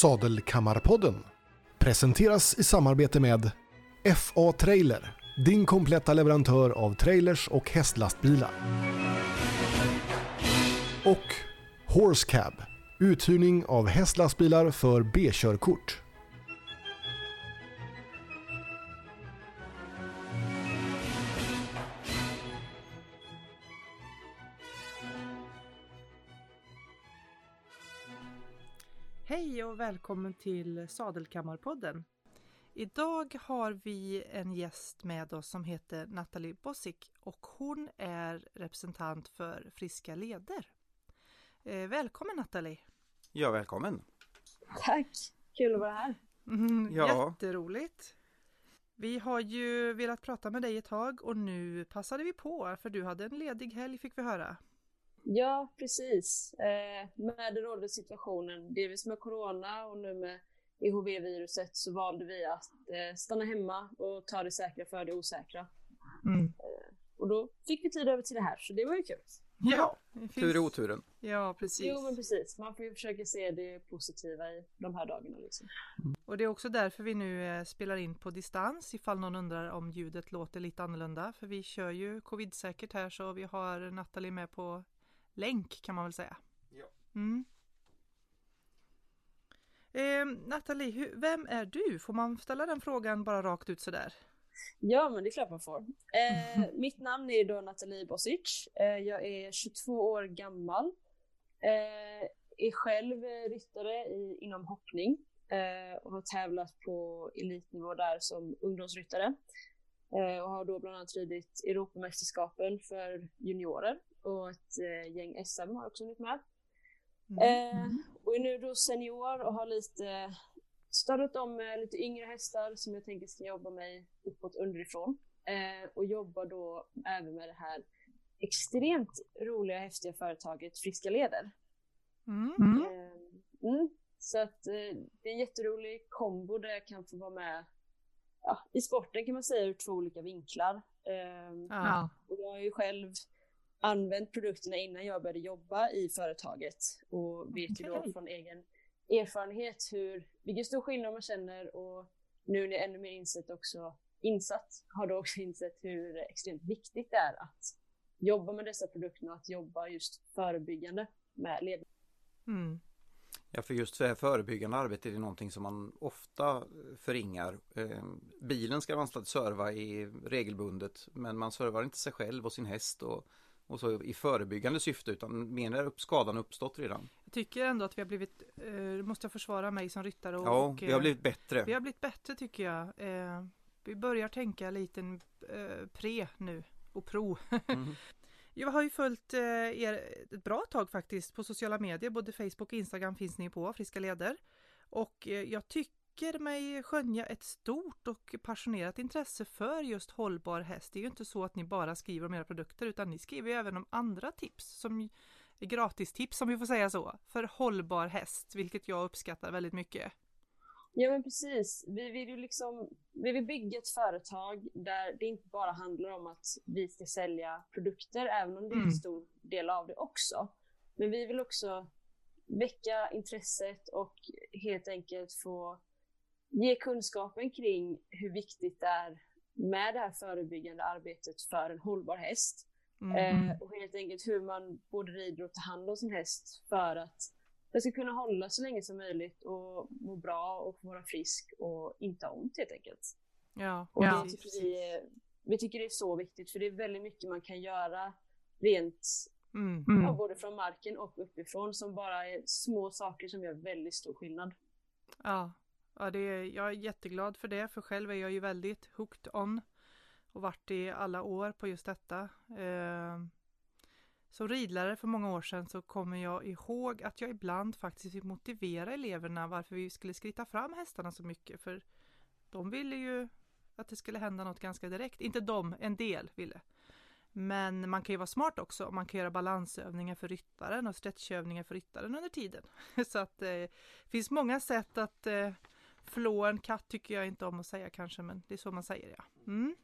Sadelkammarpodden presenteras i samarbete med FA Trailer, din kompletta leverantör av trailers och hästlastbilar. Och Horsecab, uthyrning av hästlastbilar för B-körkort. Välkommen till Sadelkammarpodden. Idag har vi en gäst med oss som heter Nathalie Bossik och hon är representant för Friska Leder. Eh, välkommen Nathalie! Ja, välkommen! Tack! Kul att vara här. Mm, Ja. Jätteroligt! Vi har ju velat prata med dig ett tag och nu passade vi på för du hade en ledig helg fick vi höra. Ja, precis. Eh, med den rådande situationen, delvis med corona och nu med EHV-viruset, så valde vi att eh, stanna hemma och ta det säkra för det osäkra. Och då fick vi tid över till det här, så det var ju kul. Ja, det finns... Tur i oturen. Ja, precis. Jo, men precis. Man får ju försöka se det positiva i de här dagarna. Liksom. Och det är också därför vi nu eh, spelar in på distans ifall någon undrar om ljudet låter lite annorlunda. För vi kör ju covid-säkert här så vi har Nathalie med på länk kan man väl säga. Ja. Mm. Eh, Nathalie, hur, vem är du? Får man ställa den frågan bara rakt ut sådär? Ja, men det är klart man får. Eh, mitt namn är då Nathalie Bosic. Eh, jag är 22 år gammal. Eh, är själv ryttare i, inom hoppning eh, och har tävlat på elitnivå där som ungdomsryttare. Eh, och har då bland annat ridit Europamästerskapen för juniorer och ett eh, gäng SM har också varit med. Eh, och är nu då senior och har lite startat om med lite yngre hästar som jag tänker ska jobba mig uppåt underifrån. Eh, och jobbar då även med det här extremt roliga häftiga företaget Friska Leder. Mm. Eh, mm. Så att eh, det är en jätterolig kombo där jag kan få vara med ja, i sporten kan man säga ur två olika vinklar. Eh, Ja. och jag har ju själv använt produkterna innan jag började jobba i företaget och vet ju då från egen erfarenhet hur, vilken stor skillnad man känner och nu när jag är ännu mer insett också, insatt, har då också insett hur extremt viktigt det är att jobba med dessa produkter och att jobba just förebyggande med ledning. Mm. Ja, för just det förebyggande arbetet är någonting som man ofta eh, förringar. Eh, Bilen ska man serva i regelbundet, men man servar inte sig själv och sin häst och, och så i förebyggande syfte, utan mer när upp- skadan uppstått redan. Jag tycker ändå att vi har blivit, eh, måste jag försvara mig som ryttare och, Ja, vi har eh, blivit bättre. Vi har blivit bättre tycker jag. Eh, vi börjar tänka lite eh, pre nu och pro. Mhm. Jag har ju följt eh, er ett bra tag faktiskt på sociala medier. Både Facebook och Instagram finns ni på, Friska Leder. Och eh, jag tycker mig skönja ett stort och passionerat intresse för just hållbar häst. Det är ju inte så att ni bara skriver om era produkter utan ni skriver ju även om andra tips som gratistips om vi får säga så. För hållbar häst, vilket jag uppskattar väldigt mycket. Ja men precis. Vi vill ju liksom, vi vill bygga ett företag där det inte bara handlar om att vi ska sälja produkter, även om det är Mm. en stor del av det också. Men vi vill också väcka intresset och helt enkelt få ge kunskapen kring hur viktigt det är med det här förebyggande arbetet för en hållbar häst. Mm. Eh, och helt enkelt hur man både rider och tar hand om sin häst för att den ska kunna hålla så länge som möjligt och må bra och vara frisk och inte ha ont helt enkelt. Ja, Och ja, det tycker vi, vi tycker det är så viktigt för det är väldigt mycket man kan göra rent Mm. ja, både från marken och uppifrån som bara är små saker som gör väldigt stor skillnad. Ja, ja det är, jag är jätteglad för det, för själv är jag ju väldigt hooked on och varit i alla år på just detta. Eh, som ridlärare för många år sedan så kommer jag ihåg att jag ibland faktiskt fick motivera eleverna varför vi skulle skritta fram hästarna så mycket, för de ville ju att det skulle hända något ganska direkt. Inte de, en del ville. Men man kan ju vara smart också. Man kan göra balansövningar för ryttaren och stretchövningar för ryttaren under tiden. Så att det finns många sätt att eh, flå en katt tycker jag inte om att säga kanske, men det är så man säger ja. Mm.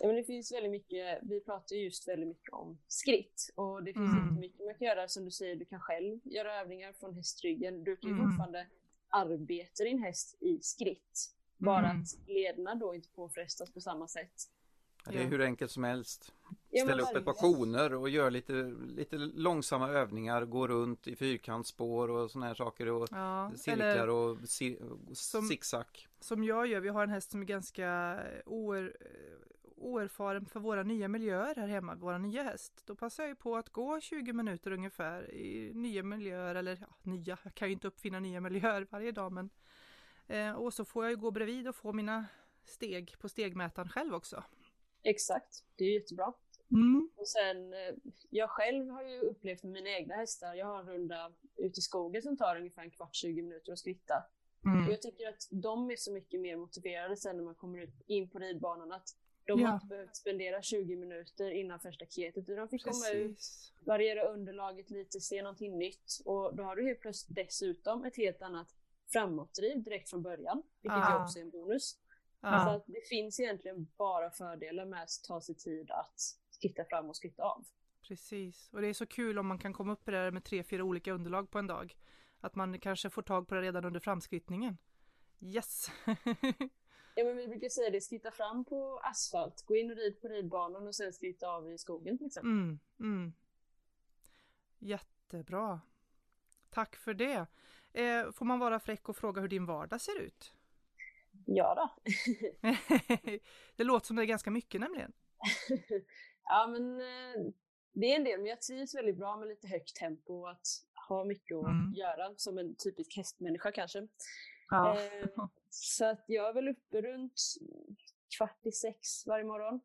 Ja, men det finns väldigt mycket, vi pratar ju just väldigt mycket om skritt och det finns Mm. inte mycket man kan göra som du säger, du kan själv göra övningar från hästryggen. Du kan ju Mm. fortfarande arbetar din häst i skritt. Bara Mm. att lederna då inte påfrestas på samma sätt. Det är hur enkelt som helst. Ställa upp ett par koner och gör lite, lite långsamma övningar, gå runt i fyrkantsspår och sådana här saker och Ja, cirklar eller och si- Som- zigzag. som jag gör, vi har en häst som är ganska oer, oerfaren för våra nya miljöer här hemma, våra nya häst. Då passar jag ju på att gå 20 minuter ungefär i nya miljöer, eller ja, nya, jag kan ju inte uppfinna nya miljöer varje dag men eh, och så får jag ju gå bredvid och få mina steg på stegmätaren själv också. Exakt, det är jättebra. Mm. Och sen, eh, jag själv har ju upplevt med mina egna hästar, jag har en runda ute i skogen som tar ungefär en kvart, 20 minuter att skritta. Mm. jag tycker att de är så mycket mer motiverade sen när man kommer ut in på ridbanan att de Ja. har inte behövt spendera 20 minuter innanför staketet utan de fick komma ut, Precis. variera underlaget lite, se någonting nytt och då har du helt plötsligt dessutom ett helt annat framåtdriv direkt från början, vilket Ah. också är en bonus. Så Ja, att det finns egentligen bara fördelar med att ta sig tid att skritta fram och skritta av. precis. Och det är så kul om man kan komma upp i det där med tre, fyra olika underlag på en dag. Att man kanske får tag på det redan under framskrittningen. Yes! Ja men vi brukar säga det, skritta fram på asfalt, gå in och rid på ridbanan och sen skritta av i skogen till exempel. Mm, mm. Jättebra. Tack för det. Eh, får man vara fräck och fråga hur din vardag ser ut? Ja då. det låter som det är ganska mycket nämligen. ja men eh, det är en del, men jag trivs väldigt bra med lite högt tempo och att ha mycket att Mm. göra som en typisk hästmänniska kanske. Ja. Eh, så att jag är väl uppe runt kvart i sex varje morgon.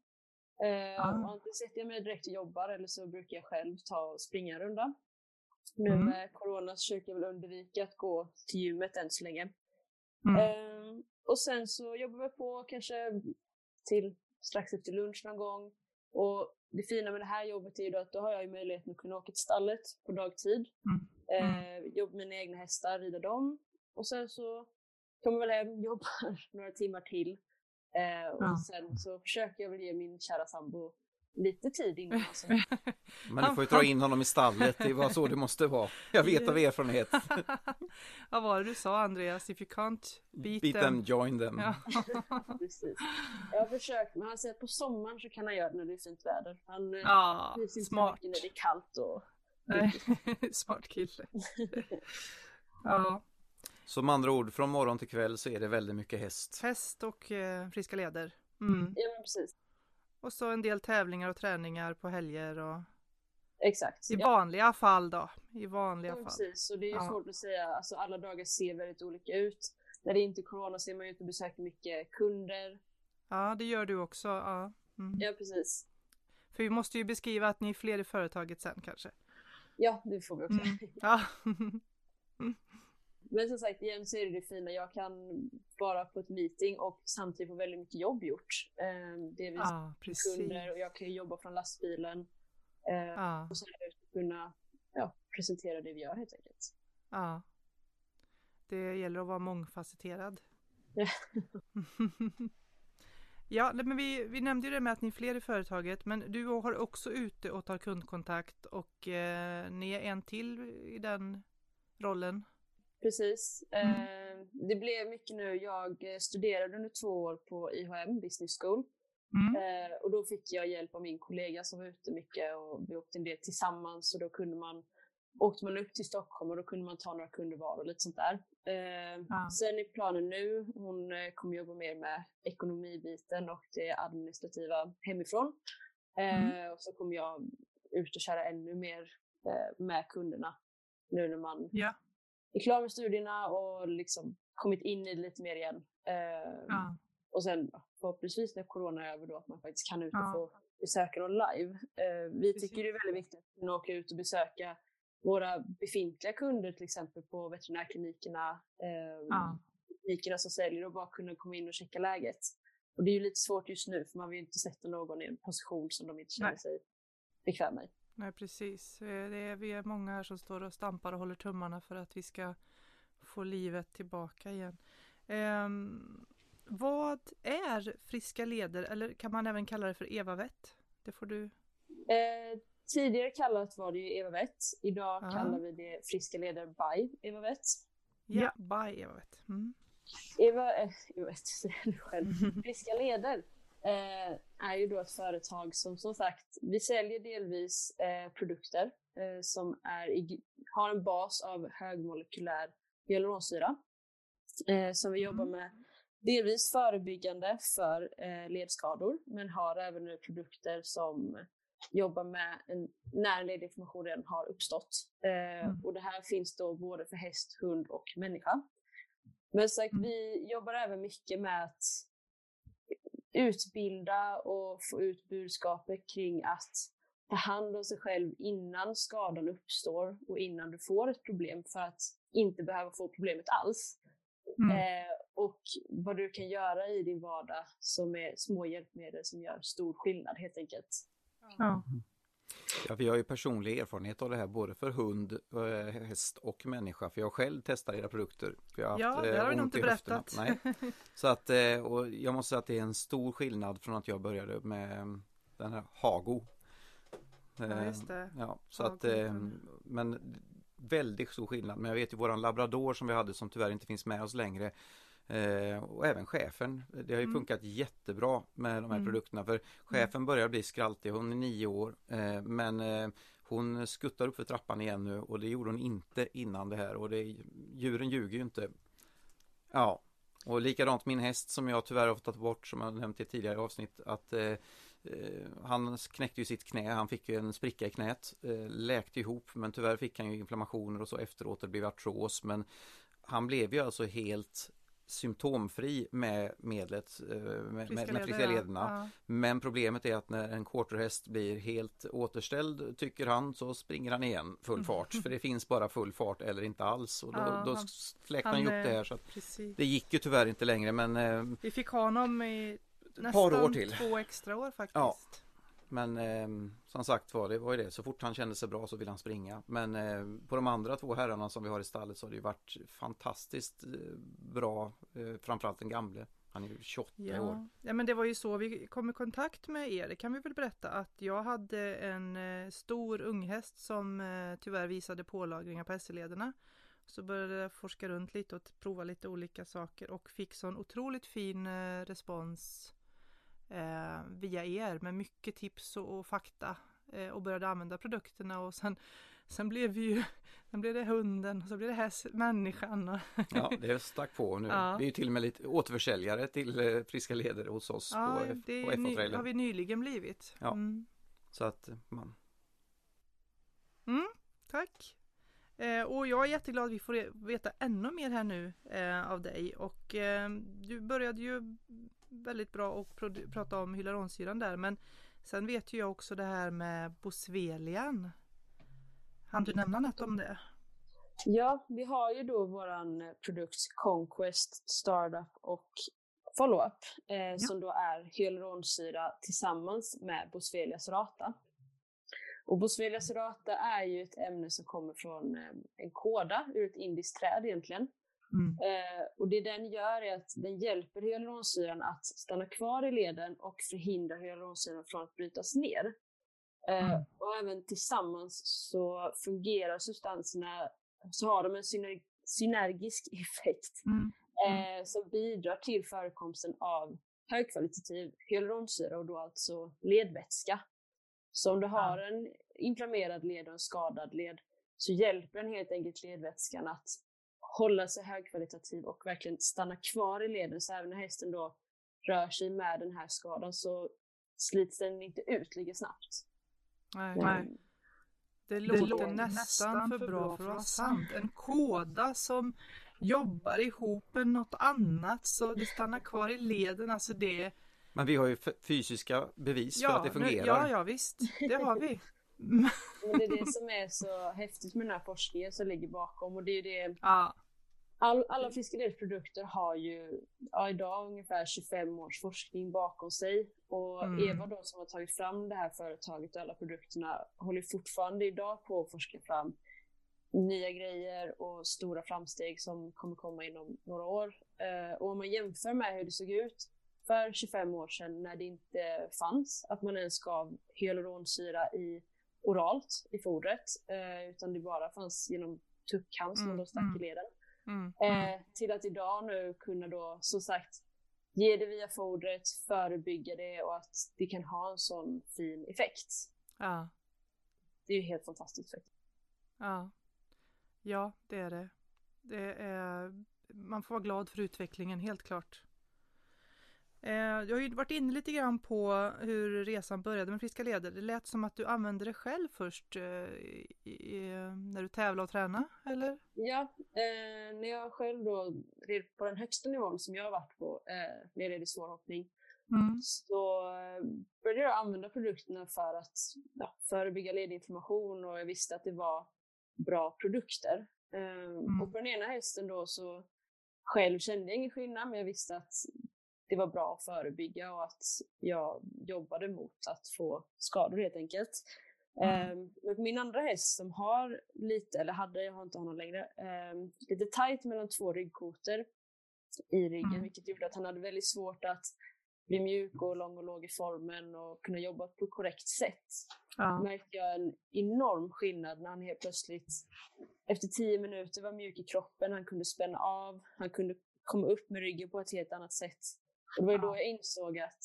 Eh, och Antingen sätter jag mig direkt och jobbar eller så brukar jag själv ta och springa en runda. Nu Mm. med corona så försöker jag väl undvika att gå till gymmet än så länge. Mm. Eh, och sen så jobbar vi på kanske till strax efter lunch någon gång. Och det fina med det här jobbet är ju att då har jag ju möjligheten att kunna åka till stallet på dagtid. Mm. Eh, jobba med mina egna hästar, rida dem. Och sen så kommer jag väl hem, jobbar några timmar till. Eh, och Ja. sen så försöker jag väl ge min kära sambo lite tid innan han så. Men du får ju dra in honom i stallet, det var så det måste vara. Jag vet av erfarenhet. Vad var det du sa Andreas? If you can't beat, Beat them, join them. Ja. Precis. Jag har försökt, men han säger att på sommaren så kan han göra det när det är fint väder. Han eh, ja, trivs inte smart. mycket när det är kallt och smart kille. Ja, med andra ord, från morgon till kväll så är det väldigt mycket häst. häst och eh, friska leder. Mm. Ja men precis. Och så en del tävlingar och träningar på helger och Exakt. i Ja, vanliga fall då. I vanliga ja, fall. precis. Och det är ju Ja. svårt att säga, alltså alla dagar ser väldigt olika ut. När det inte är corona så är man ju ute och besöker mycket kunder. Ja, det gör du också. Ja. Mm. Ja precis. För vi måste ju beskriva att ni är fler i företaget sen kanske. Ja, det får vi också. Mm. Ja. Men som sagt, igen så är det det fina. Jag kan vara på ett meeting och samtidigt få väldigt mycket jobb gjort. Eh, Det är vi precis. kunder och jag kan jobba från lastbilen. Ja, Och sen kunna ja, presentera det vi gör helt enkelt. ja. Det gäller att vara mångfacetterad. Ja. men vi, vi nämnde ju det med att ni är fler i företaget, men du har också ute och tar kundkontakt och eh, ni är en till i den rollen. Precis. Mm. Eh, det blev mycket nu. Jag eh, studerade under två år på IHM, Business School. Mm. Eh, och då fick jag hjälp av min kollega som var ute mycket och vi åkte en del tillsammans och då kunde man åkte man upp till Stockholm och då kunde man ta några kunder var och lite sånt där. Eh, Ja. Sen är planen nu, hon eh, kommer jobba mer med ekonomibiten och det administrativa hemifrån. Eh, Mm. Och så kommer jag ut och köra ännu mer eh, med kunderna nu när man Ja. Är klar med studierna och liksom kommit in i det lite mer igen. Eh, Ja. Och sen förhoppningsvis när corona är över då att man faktiskt kan ut och Ja. få besöka dem live. Eh, vi Precis. tycker det är väldigt viktigt att kunna åka ut och besöka våra befintliga kunder till exempel på veterinärklinikerna, eh, Ja. klinikerna som säljer och bara kunna komma in och checka läget. Och det är ju lite svårt just nu för man vill ju inte sätta någon i en position som de inte känner Nej. sig bekväma i. Nej, precis. Eh, Det är, vi är många här som står och stampar och håller tummarna för att vi ska få livet tillbaka igen. Ehm, vad är friska leder, eller kan man även kalla det för Evavett? Det får du... Eh, tidigare kallat var det ju Eva Wett. Idag Ja. kallar vi det Friska leder by Eva Wett. Ja, by Eva vet. Mm. Eva, eh, jag vet, säger du själv. Friska leder eh, är ju då ett företag som som sagt, vi säljer delvis eh, produkter eh, som är i, har en bas av högmolekylär hyaluronsyra eh, som vi jobbar med delvis förebyggande för eh, ledskador men har även nu produkter som jobbar med en, när en redan har uppstått. Eh, mm. Och det här finns då både för häst, hund och människa. Men sagt, mm. vi jobbar även mycket med att utbilda och få ut budskapet kring att ta hand om sig själv innan skadan uppstår och innan du får ett problem för att inte behöva få problemet alls. Mm. Eh, och vad du kan göra i din vardag som är små hjälpmedel som gör stor skillnad helt enkelt. Ja. Ja, vi har ju personlig erfarenhet av det här både för hund, eh, häst och människa. För jag själv testar era produkter. För jag har ja, haft, det har vi nog inte berättat. Nej. Så att, eh, och jag måste säga att det är en stor skillnad från att jag började med den här Hago. Ja, just det. Ja, så Hago. att, men väldigt stor skillnad. Men jag vet ju våran labrador som vi hade som tyvärr inte finns med oss längre. Eh, och även chefen. Det har ju mm. funkat jättebra med de här mm. produkterna för chefen börjar bli skraltig, hon är nio år eh, men eh, hon skuttar upp för trappan igen nu och det gjorde hon inte innan det här och det, djuren ljuger ju inte. Ja, och likadant min häst som jag tyvärr har fått ta bort som jag nämnt i tidigare avsnitt att eh, eh, han knäckte ju sitt knä, han fick ju en spricka i knät, eh, läkte ihop men tyvärr fick han ju inflammationer och så efteråt, det blev artros men han blev ju alltså helt symptomfri med medlet, eh, med, friska, med friska lederna. Ja. Men problemet är att när en quarterhäst blir helt återställd tycker han så springer han igen full mm. fart. För det finns bara full fart eller inte alls. Och då, ja, då fläkte han, han upp det här. Så att det gick ju tyvärr inte längre men eh, Vi fick ha honom i nästan år till. två extra år faktiskt. Ja. Men eh, som sagt var, det var ju det. Så fort han kände sig bra så ville han springa. Men eh, på de andra två herrarna som vi har i stallet så har det ju varit fantastiskt eh, bra. Eh, framförallt den gamle. Han är ju 28 ja. år. Ja men det var ju så vi kom i kontakt med er. Det kan vi väl berätta att jag hade en eh, stor unghäst som eh, tyvärr visade pålagringar på SL-lederna. Så började jag forska runt lite och prova lite olika saker och fick sån otroligt fin respons eh, via er med mycket tips och, och fakta eh, och började använda produkterna och sen, sen blev vi ju Sen blev det hunden och så blev det häst, människan. Och ja, det stack på nu. Ja. Vi är ju till och med lite återförsäljare till eh, friska leder hos oss ja, på, det på ny, har vi nyligen blivit. Ja, mm. så att man. Mm, tack. Eh, och jag är jätteglad att vi får veta ännu mer här nu eh, av dig och eh, du började ju väldigt bra pr prata om hyaluronsyran där men sen vet ju jag också det här med bosvelian. Han du nämna något om det? Ja, vi har ju då våran produkt Conquest, Startup och Follow-up eh, ja. som då är hyaluronsyra tillsammans med Boswellia serrata. Och Boswellia serrata är ju ett ämne som kommer från eh, en kåda ur ett indiskt träd egentligen. Mm. Eh, och det den gör är att den hjälper hyaluronsyran att stanna kvar i leden och förhindrar hyaluronsyran från att brytas ner. Eh, mm. Och även tillsammans så fungerar substanserna, så har de en syner synergisk effekt mm. Mm. Eh, som bidrar till förekomsten av högkvalitativ hyaluronsyra och då alltså ledvätska. Så om du har en inflammerad led och en skadad led så hjälper den helt enkelt ledvätskan att hålla sig högkvalitativ och verkligen stanna kvar i leden. Så även när hästen då rör sig med den här skadan så slits den inte ut lika snabbt. Nej, mm. Det, låter, det låter nästan för bra för att vara sant. En kåda som jobbar ihop med något annat så det stannar kvar i leden. Alltså det... Men vi har ju fysiska bevis ja, för att det fungerar. Nu, ja, ja visst, det har vi. Men det är det som är så häftigt med den här forskningen som ligger bakom och det är det ja. All, alla fiskaledighetsprodukter har ju ja, idag ungefär 25 års forskning bakom sig. Och mm. Eva då som har tagit fram det här företaget och alla produkterna håller fortfarande idag på att forska fram nya grejer och stora framsteg som kommer komma inom några år. Eh, och om man jämför med hur det såg ut för 25 år sedan när det inte fanns att man ens gav hyaluronsyra i oralt i fodret, eh, utan det bara fanns genom tuckhand som mm. då stack i mm. leden. Mm. Eh, till att idag nu kunna då som sagt ge det via fodret, förebygga det och att det kan ha en sån fin effekt. Ja. Det är ju helt fantastiskt faktiskt. Ja. Ja, det är det. det är, man får vara glad för utvecklingen, helt klart. Eh, jag har ju varit inne lite grann på hur resan började med Friska Leder. Det lät som att du använde det själv först eh, i, i, när du tävlade och tränade, eller? Ja, eh, när jag själv då red på den högsta nivån som jag har varit på eh, när jag red i svårhoppning Mm. så eh, började jag använda produkterna för att ja, förebygga ledinflammation och jag visste att det var bra produkter. Eh, Och på den ena hästen då så själv kände jag ingen skillnad men jag visste att det var bra att förebygga och att jag jobbade mot att få skador helt enkelt. Mm. Um, min andra häst som har lite, eller hade, jag har inte honom längre, um, lite tight mellan två ryggkotor i ryggen Mm. vilket gjorde att han hade väldigt svårt att bli mjuk och lång och låg i formen och kunna jobba på ett korrekt sätt. Ja. märkte jag en enorm skillnad när han helt plötsligt efter tio minuter var mjuk i kroppen, han kunde spänna av, han kunde komma upp med ryggen på ett helt annat sätt. Och det var ju då Ja. jag insåg att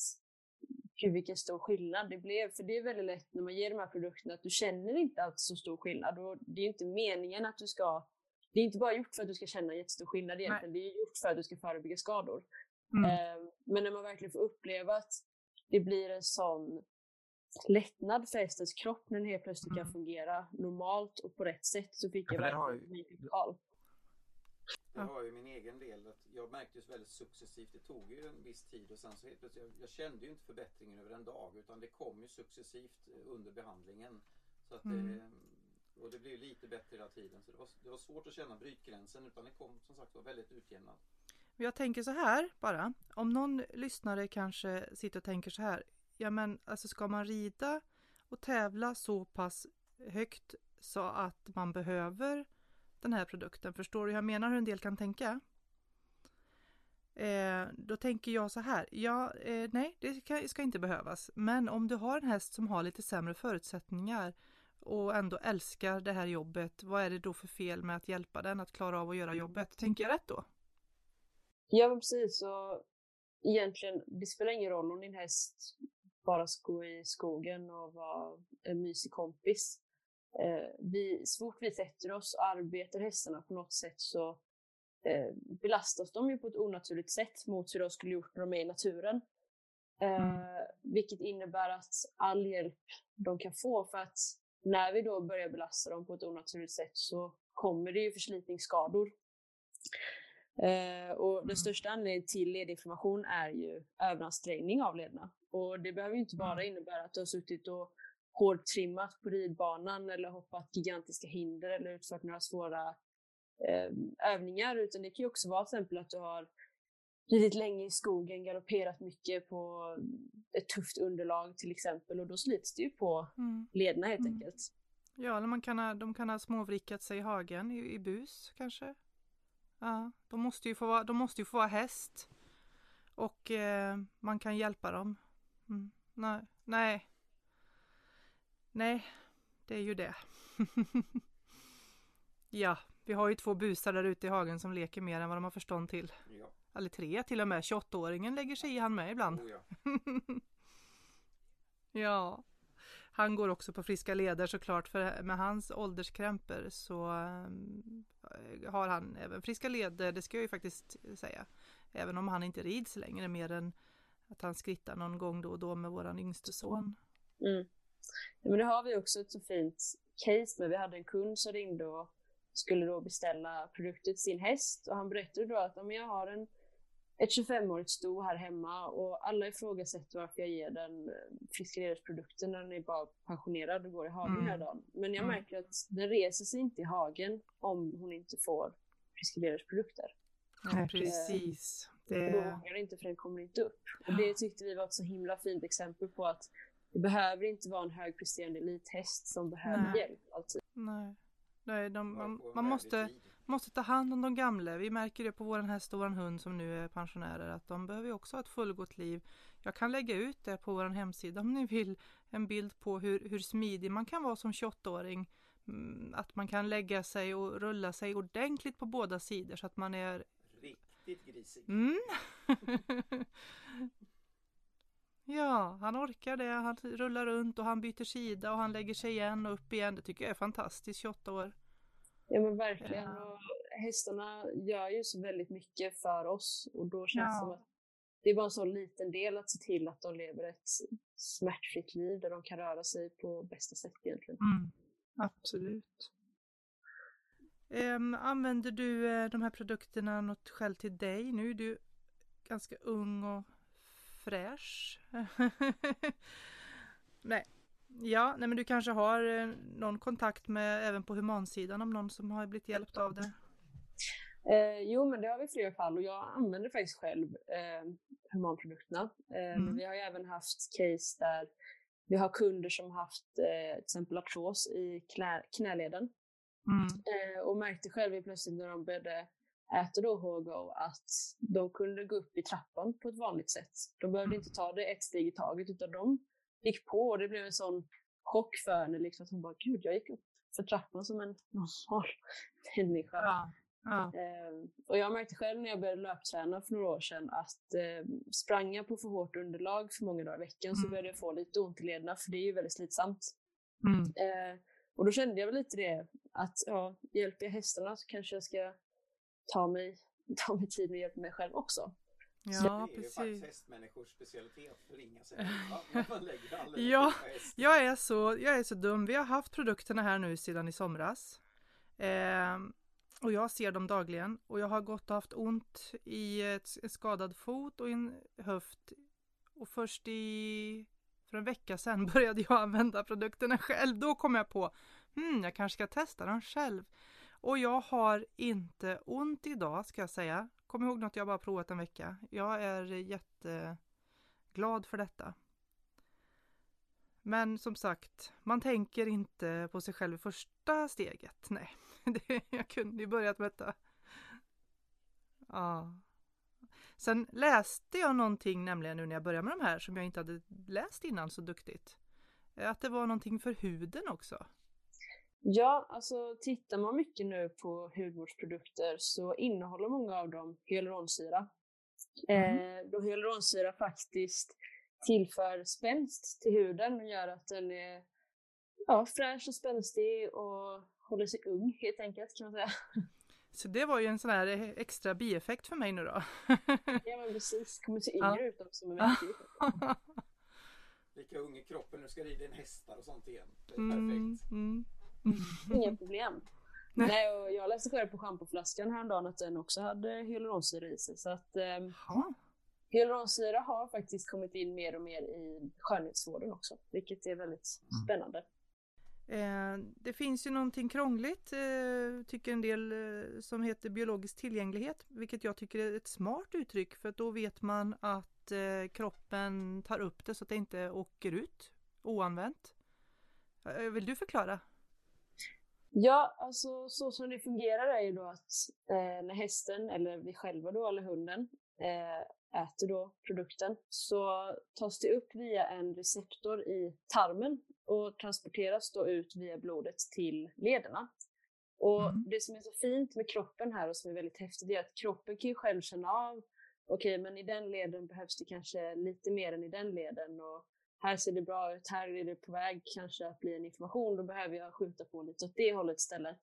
gud vilken stor skillnad det blev. För det är väldigt lätt när man ger de här produkterna att du känner inte alltid så stor skillnad. Och det är ju inte meningen att du ska... Det är inte bara gjort för att du ska känna jättestor skillnad egentligen. Det är gjort för att du ska förebygga skador. Mm. Eh, Men när man verkligen får uppleva att det blir en sån lättnad för hästens kropp när den helt plötsligt kan Mm. fungera normalt och på rätt sätt så fick Ja, jag det har verkligen ju-. Jag Ja. har ju min egen del att jag märkte ju väldigt successivt. Det tog ju en viss tid och sen så helt plötsligt, jag, jag kände ju inte förbättringen över en dag utan det kom ju successivt eh, under behandlingen. Så att Mm. det, och det blev lite bättre hela tiden. Så det var, det var svårt att känna brytgränsen utan det kom som sagt var väldigt utjämnat. Men Jag tänker så här bara. Om någon lyssnare kanske sitter och tänker så här. Ja men alltså ska man rida och tävla så pass högt så att man behöver den här produkten. Förstår du hur jag menar hur en del kan tänka? Eh, då tänker jag så här. Ja, eh, nej, det ska, ska inte behövas. Men om du har en häst som har lite sämre förutsättningar och ändå älskar det här jobbet. Vad är det då för fel med att hjälpa den att klara av att göra jobbet? Tänker jag rätt då? Ja precis. Så egentligen, det spelar ingen roll om din häst bara ska gå i skogen och vara en mysig kompis. Eh, vi, så fort vi sätter oss och arbetar hästarna på något sätt så eh, belastas de ju på ett onaturligt sätt mot hur de skulle gjort när de är i naturen. Eh, Vilket innebär att all hjälp de kan få för att när vi då börjar belasta dem på ett onaturligt sätt så kommer det ju förslitningsskador. Eh, och den Mm. största anledningen till ledinflammation är ju överansträngning av lederna. Och det behöver ju inte bara Mm. innebära att du har suttit och hårdtrimmat på ridbanan eller hoppat gigantiska hinder eller utfört några svåra eh, övningar utan det kan ju också vara till exempel att du har ridit länge i skogen, galopperat mycket på ett tufft underlag till exempel och då slits det ju på Mm. lederna helt Mm. enkelt. Ja, eller man kan ha, de kan ha småvrickat sig i hagen i, i bus kanske. Ja, de måste ju få vara, de måste ju få vara häst. Och eh, man kan hjälpa dem. Mm. Nej, nej. Nej, det är ju det. ja, vi har ju två busar där ute i hagen som leker mer än vad de har förstånd till. Ja, Eller tre till och med. 28-åringen lägger sig i han med ibland. oh ja. ja, han går också på friska leder såklart för med hans ålderskrämpor så ehm, har han även friska leder, det ska jag ju faktiskt säga. Även om han inte rids längre mer än att han skrittar någon gång då och då med våran yngste son. Mm. Men det har vi också ett så fint case med. Vi hade en kund som ringde och skulle då beställa produkter till sin häst och han berättade då att om jag har en, ett 25-årigt sto här hemma och alla ifrågasätter varför jag ger den eh, friskledarsprodukten när den är bara pensionerad och går i hagen Mm. hela dagen. Men jag Mm. märker att den reser sig inte i hagen om hon inte får friskledarsprodukter. Ja, precis. Och då Det, vågar inte för den kommer inte upp. Och det tyckte vi var ett så himla fint exempel på att det behöver inte vara en högpresterande elithäst som behöver Nej. hjälp alltid. nej. Nej, de, man, man måste, måste ta hand om de gamla. Vi märker det på våran häst och våran hund som nu är pensionärer att de behöver ju också ha ett fullgott liv. Jag kan lägga ut det på vår hemsida om ni vill. En bild på hur, hur smidig man kan vara som 28-åring mm, att man kan lägga sig och rulla sig ordentligt på båda sidor så att man är Riktigt grisig. Mm. ja, han orkar det. Han rullar runt och han byter sida och han lägger sig igen och upp igen. Det tycker jag är fantastiskt, 28 år. Ja men verkligen. Ja. Och hästarna gör ju så väldigt mycket för oss och då känns det Ja. som att det är bara en sån liten del att se till att de lever ett smärtfritt liv där de kan röra sig på bästa sätt egentligen. Mm. Absolut. Ehm, använder du eh, de här produkterna något själv till dig? Nu är du ganska ung och fräsch. nej. Ja, nej men du kanske har eh, någon kontakt med även på humansidan om någon som har blivit hjälpt av det? Eh, jo, men det har vi flera fall och jag använder faktiskt själv eh, humanprodukterna. Eh, Mm. Men vi har ju även haft case där vi har kunder som haft eh, till exempel artros i knä, knäleden Mm. eh, och märkte själv plötsligt när de började äta då HGO att de kunde gå upp i trappan på ett vanligt sätt. De behövde inte ta det ett steg i taget utan de gick på och det blev en sån chock för henne. Liksom, att hon bara, gud jag gick upp för trappan som en normal människa. Ja. Ja. Eh, och jag märkte själv när jag började löpträna för några år sedan att eh, sprang jag på för hårt underlag för många dagar i veckan så Mm. började jag få lite ont i lederna för det är ju väldigt slitsamt. Mm. Eh, och då kände jag väl lite det att ja, hjälper jag hästarna så kanske jag ska ta mig, ta mig tid med att hjälpa mig själv också. ja, det är ju faktiskt precis. hästmänniskors specialitet, sig lägger all energi Ja. Jag är, så, jag är så dum. Vi har haft produkterna här nu sedan i somras. Ehm, och jag ser dem dagligen. Och jag har gått och haft ont i ett, en skadad fot och en höft. Och först i för en vecka sedan började jag använda produkterna själv. Då kom jag på, hmm, jag kanske ska testa dem själv. Och jag har inte ont idag ska jag säga. Kom ihåg något, jag bara provat en vecka. Jag är jätteglad för detta. Men som sagt, man tänker inte på sig själv i första steget. Nej, det, jag kunde ju börjat med detta. Ja. Sen läste jag någonting nämligen nu när jag började med de här som jag inte hade läst innan så duktigt. Att det var någonting för huden också. Ja, alltså tittar man mycket nu på hudvårdsprodukter så innehåller många av dem hyaluronsyra. Eh, då hyaluronsyra faktiskt tillför spänst till huden och gör att den är ja, fräsch och spänstig och håller sig ung helt enkelt kan man säga. Så det var ju en sån här extra bieffekt för mig nu då. ja men precis, kommer se Ja. yngre ut också med. Lika ung i kroppen, nu ska rida in hästar och sånt igen. Det är Mm, perfekt. mm. Inga problem. Nej, och jag läste själv på schampoflaskan häromdagen att den också hade hyaluronsyra i sig. Så att Ja. hyaluronsyra har faktiskt kommit in mer och mer i skönhetsvården också. Vilket är väldigt spännande. Eh, det finns ju någonting krångligt, eh, tycker en del, eh, som heter biologisk tillgänglighet, vilket jag tycker är ett smart uttryck för att då vet man att kroppen tar upp det så att det inte åker ut oanvänt. Vill du förklara? Ja, alltså så som det fungerar är ju då att eh, när hästen, eller vi själva då, eller hunden, eh, äter då produkten så tas det upp via en receptor i tarmen och transporteras då ut via blodet till lederna. Och Mm. det som är så fint med kroppen här och som är väldigt häftigt är att kroppen kan ju själv känna av okej, men i den leden behövs det kanske lite mer än i den leden och här ser det bra ut, här är det på väg kanske att bli en information, då behöver jag skjuta på lite åt det hållet istället.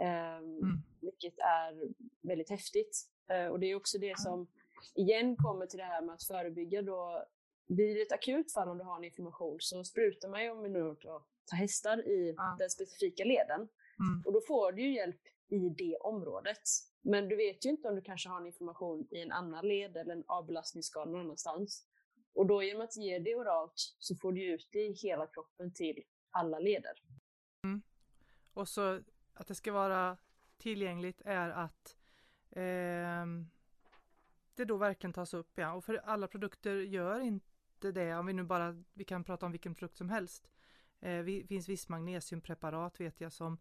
Ehm, Mm. Vilket är väldigt häftigt. Eh, och det är också det som igen kommer till det här med att förebygga då vid ett akut fall om du har en inflammation så sprutar man ju om vi nu att ta hästar i Ja. den specifika leden. Mm. Och då får du ju hjälp i det området. Men du vet ju inte om du kanske har en inflammation i en annan led eller en avbelastningsskada någon annanstans. Och då genom att ge det oralt så får du ut det i hela kroppen till alla leder. Och så att det ska vara tillgängligt är att ehm, det då verkligen tas upp. Ja. Och för alla produkter gör inte det. Om vi nu bara vi kan prata om vilken produkt som helst. Eh, det finns viss magnesiumpreparat vet jag som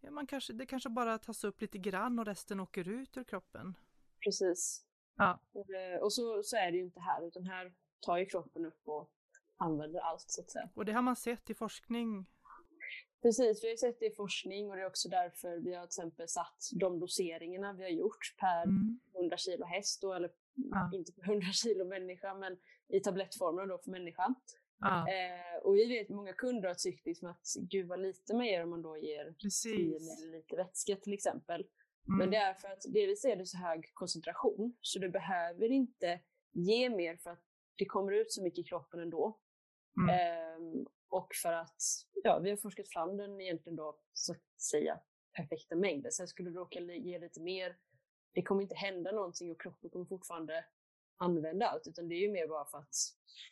ja, man kanske, det kanske bara tas upp lite grann och resten åker ut ur kroppen. Precis. Ja. Eh, Och så, så är det ju inte här, utan här tar ju kroppen upp och använder allt så att säga. Och det har man sett i forskning. Precis, vi har sett det i forskning och det är också därför vi har till exempel satt de doseringarna vi har gjort per Mm. 100 kilo häst, då, eller Ja. inte per 100 kilo människa, men i tablettformen då för människa. Ja, Eh, och vi vet många kunder har tyckt liksom att gud vad lite man ger om man då ger 10 precis. milliliter vätska till exempel. Mm. Men det är för att delvis är det så hög koncentration så du behöver inte ge mer för att det kommer ut så mycket i kroppen ändå. Mm. Ehm, och för att ja, vi har forskat fram den egentligen då så att säga perfekta mängden. Sen skulle du råka ge lite mer, det kommer inte hända någonting och kroppen kommer fortfarande använda allt utan det är ju mer bara för att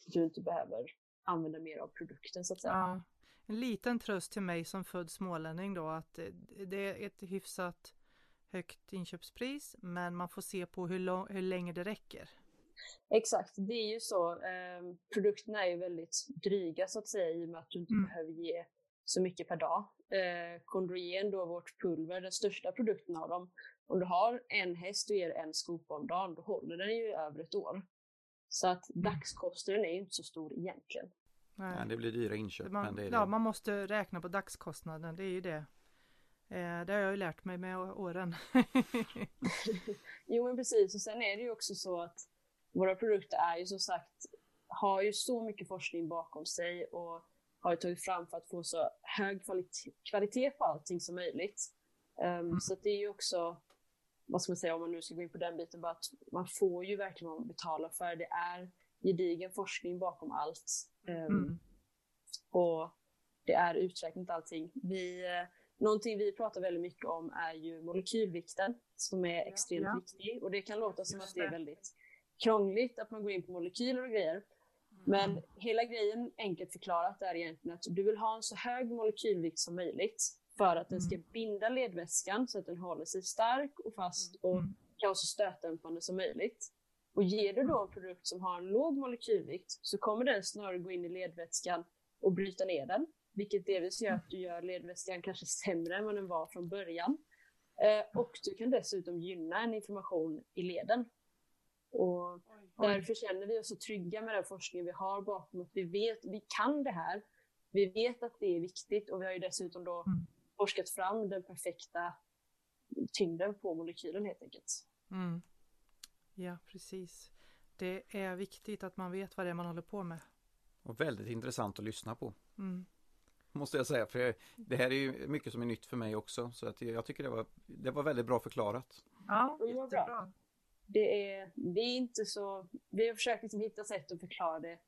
du inte behöver använda mer av produkten så att säga. Ja. En liten tröst till mig som född smålänning då att eh, det är ett hyfsat högt inköpspris men man får se på hur, lång, hur länge det räcker. Exakt, det är ju så. Eh, produkterna är ju väldigt dryga så att säga i och med att du inte Mm. behöver ge så mycket per dag. Eh, Kondrogen då, vårt pulver, den största produkten av dem. Om du har en häst och ger en skopa om dagen, då håller den ju över ett år. Så att Mm. dagskostnaden är ju inte så stor egentligen. Nej. Ja, det blir dyra inköp. men Man, det är ja, det. man måste räkna på dagskostnaden, det är ju det. Eh, det har jag ju lärt mig med åren. Jo men precis, och sen är det ju också så att våra produkter är ju som sagt, har ju så mycket forskning bakom sig och har ju tagit fram för att få så hög kvalitet, kvalitet på allting som möjligt. Um, Så att det är ju också, vad ska man säga om man nu ska gå in på den biten, bara att man får ju verkligen vad man betalar för. Det är gedigen forskning bakom allt. Um, Mm. och det är uträknat allting. Vi, eh, någonting vi pratar väldigt mycket om är ju molekylvikten som är extremt ja. viktig. Och det kan låta som Just att det är väldigt krångligt att man går in på molekyler och grejer. Men hela grejen enkelt förklarat är egentligen att du vill ha en så hög molekylvikt som möjligt för att den ska binda ledväskan så att den håller sig stark och fast och Mm. kan vara så stötdämpande som möjligt. Och ger du då en produkt som har en låg molekylvikt så kommer den snarare gå in i ledvätskan och bryta ner den. Vilket delvis gör att du gör ledväskan kanske sämre än vad den var från början. Eh, och du kan dessutom gynna en inflammation i leden. Och därför känner vi oss så trygga med den forskning vi har bakom att vi vet, vi kan det här. Vi vet att det är viktigt och vi har ju dessutom då Mm. forskat fram den perfekta tyngden på molekylen helt enkelt. Mm. Ja, precis. Det är viktigt att man vet vad det är man håller på med. Och väldigt intressant att lyssna på. Mm. Måste jag säga. För jag- det här är ju mycket som är nytt för mig också. Så att jag tycker det var, det var väldigt bra förklarat. Ja, Det var bra. jättebra. Det är, det är inte så, vi har försökt liksom hitta sätt att förklara det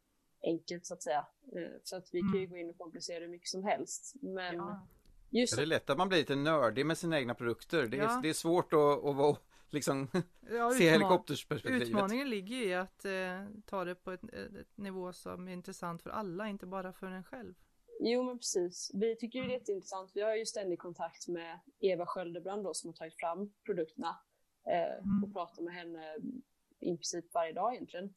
enkelt så att säga. Eh, Så att vi kan ju gå in och komplicera det mycket som helst. Men Ja. just Det är lätt att man blir lite nördig med sina egna produkter. Det är, Ja. det är svårt att, att vara, liksom, Ja, se helikoptersperspektivet. Utmaningen ligger i att eh, ta det på ett, ett nivå som är intressant för alla, inte bara för en själv. Jo men precis. Vi tycker ju det är jätteintressant. Vi har ju ständig kontakt med Eva Sköldebrand då som har tagit fram produkterna. Mm. Och pratar med henne i princip varje dag egentligen.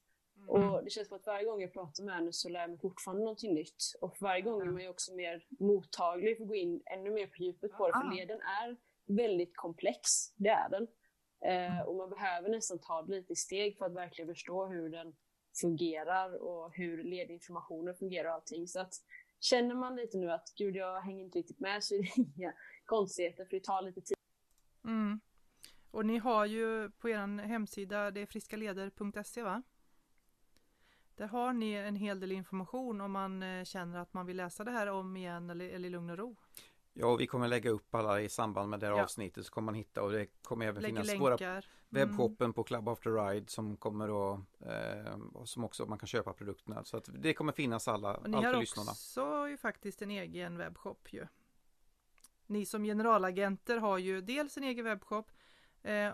Och det känns som att varje gång jag pratar med henne så lär jag mig fortfarande någonting nytt. Och varje gång är man ju också mer mottaglig för att gå in ännu mer på djupet på det. För Ah. leden är väldigt komplex, det är den. Eh, och man behöver nästan ta det lite i steg för att verkligen förstå hur den fungerar och hur ledinformationen fungerar och allting. Så att känner man lite nu att gud jag hänger inte riktigt med så är det inga konstigheter för det tar lite tid. Mm. Och ni har ju på er hemsida, det är friskaleder.se va? Där har ni en hel del information om man eh, känner att man vill läsa det här om igen eller, eller i lugn och ro. Ja, och vi kommer lägga upp alla i samband med det här Ja. avsnittet så kommer man hitta och det kommer även Lägger finnas våra länkar. Mm. webbshoppen på Club After Ride som kommer att eh, som också man kan köpa produkterna. Så att det kommer finnas alla, Och ni allt har för också lyssnarna. ju faktiskt en egen webbshop ju. Ni som generalagenter har ju dels en egen webbshop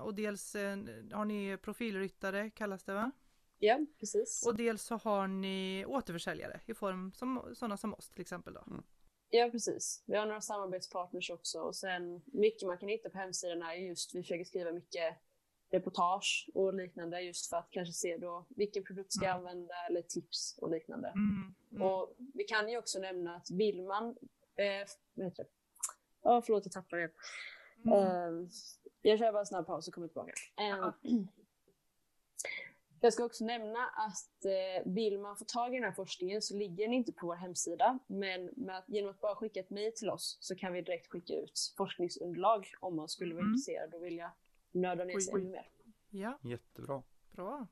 och dels en, har ni profilryttare kallas det va? Ja, precis. Och dels så har ni återförsäljare i form som sådana som oss till exempel då. Ja, precis. Vi har några samarbetspartners också och sen mycket man kan hitta på hemsidan är just, vi försöker skriva mycket reportage och liknande just för att kanske se då vilken produkt ska jag använda eller tips och liknande. Mm. Mm. Och vi kan ju också nämna att vill man, eh, vad heter det? Ja, förlåt jag tappade det. Mm. Eh, jag kör bara en snabb paus och kommer tillbaka. Ja. Jag ska också nämna att eh, vill man få tag i den här forskningen så ligger den inte på vår hemsida. Men att, genom att bara skicka ett mejl till oss så kan vi direkt skicka ut forskningsunderlag om man skulle vara mm. intresserad och vilja nörda ner sig ännu mer. Ja. Jättebra. Bra.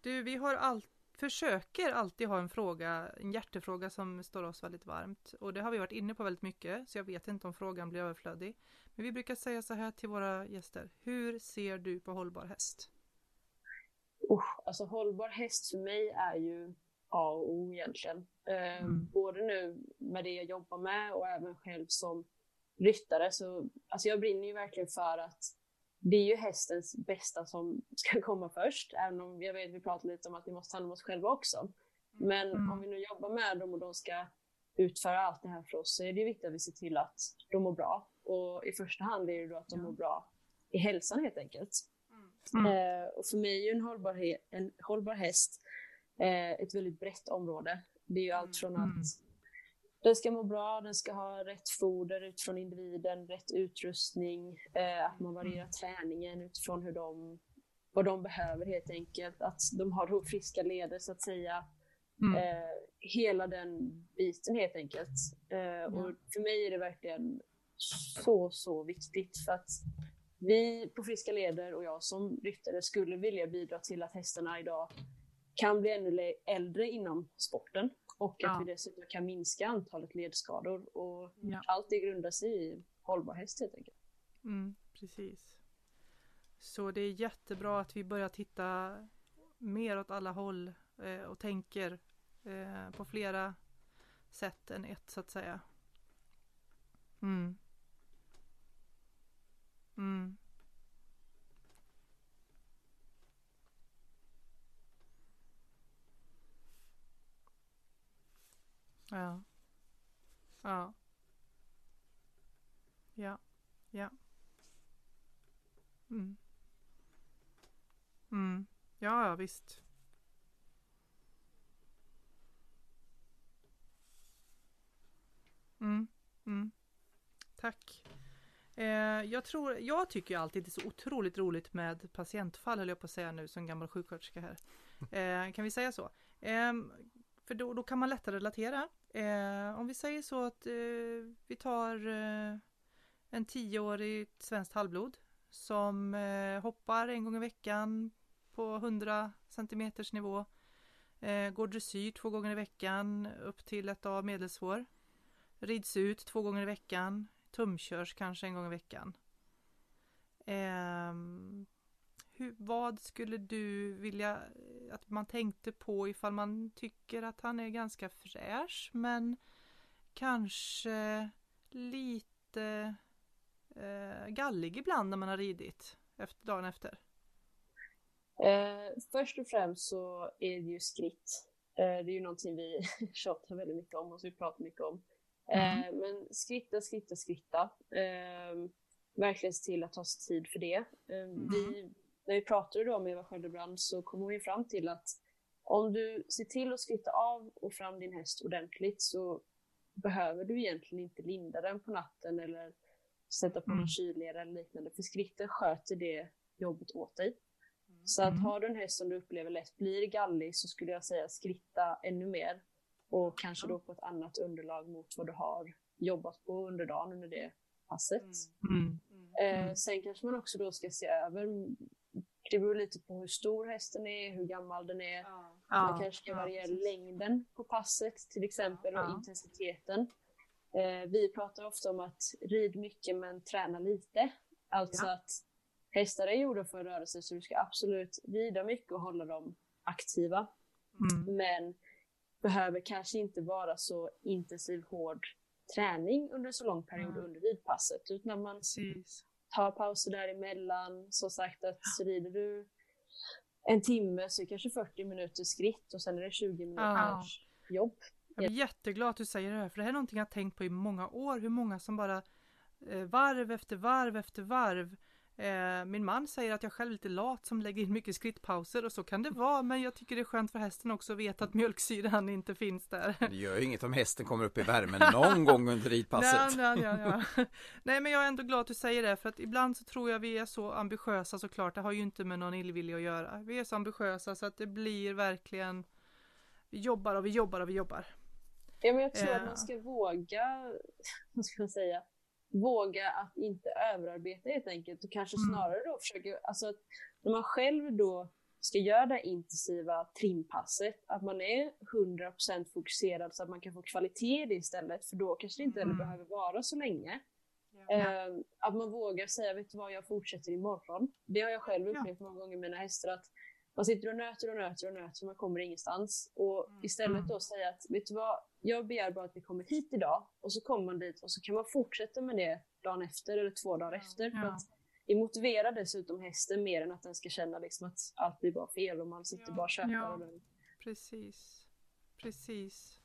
Du, vi har all, försöker alltid ha en fråga, en hjärtefråga som står oss väldigt varmt. Och det har vi varit inne på väldigt mycket, så jag vet inte om frågan blir överflödig. Men vi brukar säga så här till våra gäster. Hur ser du på hållbar häst? Uh, alltså hållbar häst för mig är ju A och O egentligen. Eh, mm. Både nu med det jag jobbar med och även själv som ryttare. Så, alltså jag brinner ju verkligen för att det är ju hästens bästa som ska komma först. Även om jag vet vi pratar lite om att vi måste ta hand om oss själva också. Men mm. om vi nu jobbar med dem och de ska utföra allt det här för oss så är det viktigt att vi ser till att de mår bra. Och i första hand är det då att de mår bra i hälsan helt enkelt. Mm. Eh, och för mig är ju en hållbar, en hållbar häst eh, ett väldigt brett område. Det är ju allt från mm. att den ska må bra, den ska ha rätt foder utifrån individen, rätt utrustning, eh, att man varierar mm. träningen utifrån hur de, vad de behöver helt enkelt. Att de har friska leder så att säga. Mm. Eh, hela den biten helt enkelt. Eh, och för mig är det verkligen så, så viktigt för att vi på Friska Leder och jag som ryttare skulle vilja bidra till att hästarna idag kan bli ännu äldre inom sporten och ja. att vi dessutom kan minska antalet ledskador. Och ja. allt det grundar sig i hållbar häst helt enkelt. Mm, precis. Så det är jättebra att vi börjar titta mer åt alla håll eh, och tänker eh, på flera sätt än ett så att säga. Mm. Mm. Ja. Ja. Ja. Ja. Mm. Mm. Ja, ja, visst. Mm. Mm. Tack. Eh, jag, tror, jag tycker alltid det är så otroligt roligt med patientfall, höll jag på att säga nu som gammal sjuksköterska här. Eh, kan vi säga så? Eh, för då, då kan man lättare relatera. Eh, om vi säger så att eh, vi tar eh, en tioårig svenskt halvblod som eh, hoppar en gång i veckan på 100 centimeters nivå. Eh, går dressyr två gånger i veckan upp till ett av medelsvår. Rids ut två gånger i veckan. Tumkörs kanske en gång i veckan. Ehm, hur, vad skulle du vilja att man tänkte på ifall man tycker att han är ganska fräsch men kanske lite eh, gallig ibland när man har ridit efter, dagen efter? Eh, först och främst så är det ju skritt. Eh, det är ju någonting vi tjatar väldigt mycket om och som vi pratar mycket om. Eh, mm. men skritta, skritta, skritta. Eh, verkligen se till att ta sig tid för det. Eh, mm. Vi när vi pratade då med Eva Sköldebrand så kom hon ju fram till att om du ser till att skritta av och fram din häst ordentligt så behöver du egentligen inte linda den på natten eller sätta på mm. någon kylled eller liknande, för skritten sköter det jobbet åt dig. Mm. Så att har du en häst som du upplever lätt blir gallig så skulle jag säga skritta ännu mer och kanske då på ett annat underlag mot vad du har jobbat på under dagen under det passet. Mm. Mm. Eh, sen kanske man också då ska se över det beror lite på hur stor hästen är, hur gammal den är. Ja. Man kanske ska variera ja, längden på passet till exempel och intensiteten. Eh, vi pratar ofta om att rid mycket men träna lite. Alltså att hästar är gjorda för rörelse så du ska absolut rida mycket och hålla dem aktiva. Mm. Men behöver kanske inte vara så intensiv, hård träning under så lång period mm. under ridpasset. Utan man Precis ta pauser däremellan. Som sagt att så rider du en timme så är det kanske 40 minuter skritt och sen är det 20 minuters ja. jobb. Jag är jätteglad att du säger det här, för det här är någonting jag tänkt på i många år, hur många som bara eh, varv efter varv efter varv Eh, min man säger att jag själv är lite lat som lägger in mycket skrittpauser och så kan det vara men jag tycker det är skönt för hästen också att veta att mjölksyran inte finns där. Det gör ju inget om hästen kommer upp i värmen någon gång under ridpasset. Nej, nej, nej, nej. nej men jag är ändå glad att du säger det för att ibland så tror jag vi är så ambitiösa såklart. Det har ju inte med någon illvilja att göra. Vi är så ambitiösa så att det blir verkligen Vi jobbar och vi jobbar och vi jobbar. Ja men jag tror Ja. att man ska våga, vad ska man säga, våga att inte överarbeta helt enkelt och kanske Mm. snarare då försöka, alltså att när man själv då ska göra det intensiva trimpasset, att man är 100% fokuserad så att man kan få kvalitet i det istället, för då kanske det inte Mm. behöver vara så länge. Ja. Eh, att man vågar säga, vet du vad, jag fortsätter imorgon. Det har jag själv Ja. upplevt många gånger med mina hästar, att man sitter och nöter och nöter och nöter och man kommer ingenstans. Och Mm. istället då säga att, vet du vad, jag begär bara att vi kommer hit idag och så kommer man dit och så kan man fortsätta med det dagen efter eller två dagar efter. För att det motiverar dessutom hästen mer än att den ska känna liksom att allt blir bara fel och man sitter bara och köper. Ja. Den, Precis. Precis.